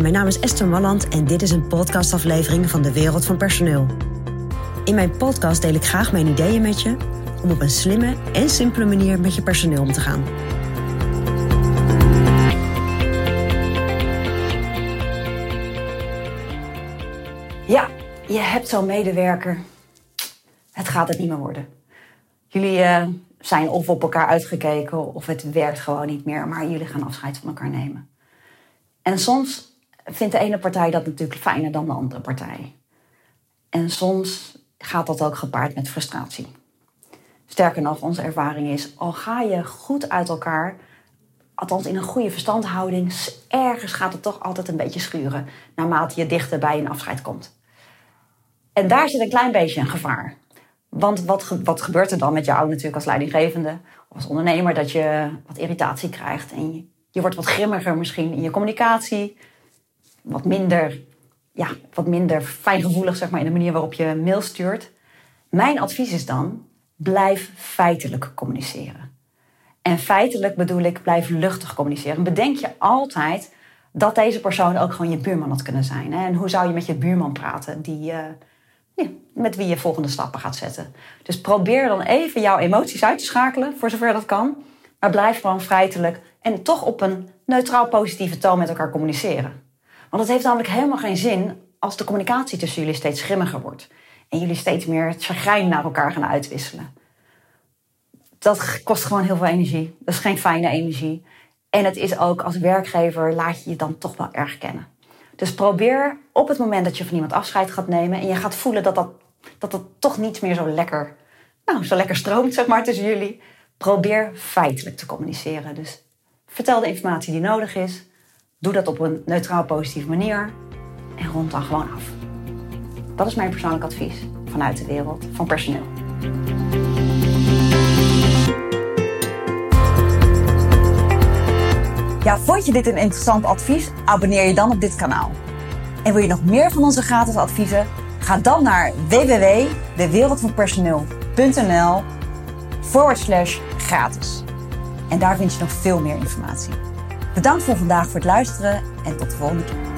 Mijn naam is Esther Malland en dit is een podcastaflevering van de Wereld van Personeel. In mijn podcast deel ik graag mijn ideeën met je om op een slimme en simpele manier met je personeel om te gaan. Ja, je hebt zo'n medewerker. Het gaat het niet meer worden. Jullie uh, zijn of op elkaar uitgekeken of het werkt gewoon niet meer, maar jullie gaan afscheid van elkaar nemen. En soms vindt de ene partij dat natuurlijk fijner dan de andere partij. En soms gaat dat ook gepaard met frustratie. Sterker nog, onze ervaring is, al ga je goed uit elkaar, althans in een goede verstandhouding, ergens gaat het toch altijd een beetje schuren naarmate je dichter bij een afscheid komt. En daar zit een klein beetje een gevaar. Want wat, wat gebeurt er dan met jou natuurlijk als leidinggevende of als ondernemer? Dat je wat irritatie krijgt en je, je wordt wat grimmiger misschien in je communicatie. Wat minder, ja, wat minder fijngevoelig zeg maar, in de manier waarop je mail stuurt. Mijn advies is dan, blijf feitelijk communiceren. En feitelijk bedoel ik, blijf luchtig communiceren. Bedenk je altijd dat deze persoon ook gewoon je buurman had kunnen zijn. Hè? En hoe zou je met je buurman praten die, uh, ja, met wie je volgende stappen gaat zetten? Dus probeer dan even jouw emoties uit te schakelen, voor zover dat kan. Maar blijf gewoon feitelijk en toch op een neutraal positieve toon met elkaar communiceren. Want het heeft namelijk helemaal geen zin als de communicatie tussen jullie steeds grimmiger wordt. En jullie steeds meer het chagrijn naar elkaar gaan uitwisselen. Dat kost gewoon heel veel energie. Dat is geen fijne energie. En het is ook als werkgever laat je je dan toch wel erg kennen. Dus probeer op het moment dat je van iemand afscheid gaat nemen en je gaat voelen dat dat, dat, dat toch niet meer zo lekker, nou, zo lekker stroomt zeg maar, tussen jullie. Probeer feitelijk te communiceren. Dus vertel de informatie die nodig is. Doe dat op een neutraal positieve manier. En rond dan gewoon af. Dat is mijn persoonlijk advies vanuit de wereld van personeel. Ja, vond je dit een interessant advies? Abonneer je dan op dit kanaal. En wil je nog meer van onze gratis adviezen? Ga dan naar www.dewereldvanpersoneel.nl forward slash gratis. En daar vind je nog veel meer informatie. Bedankt voor vandaag voor het luisteren en tot de volgende keer.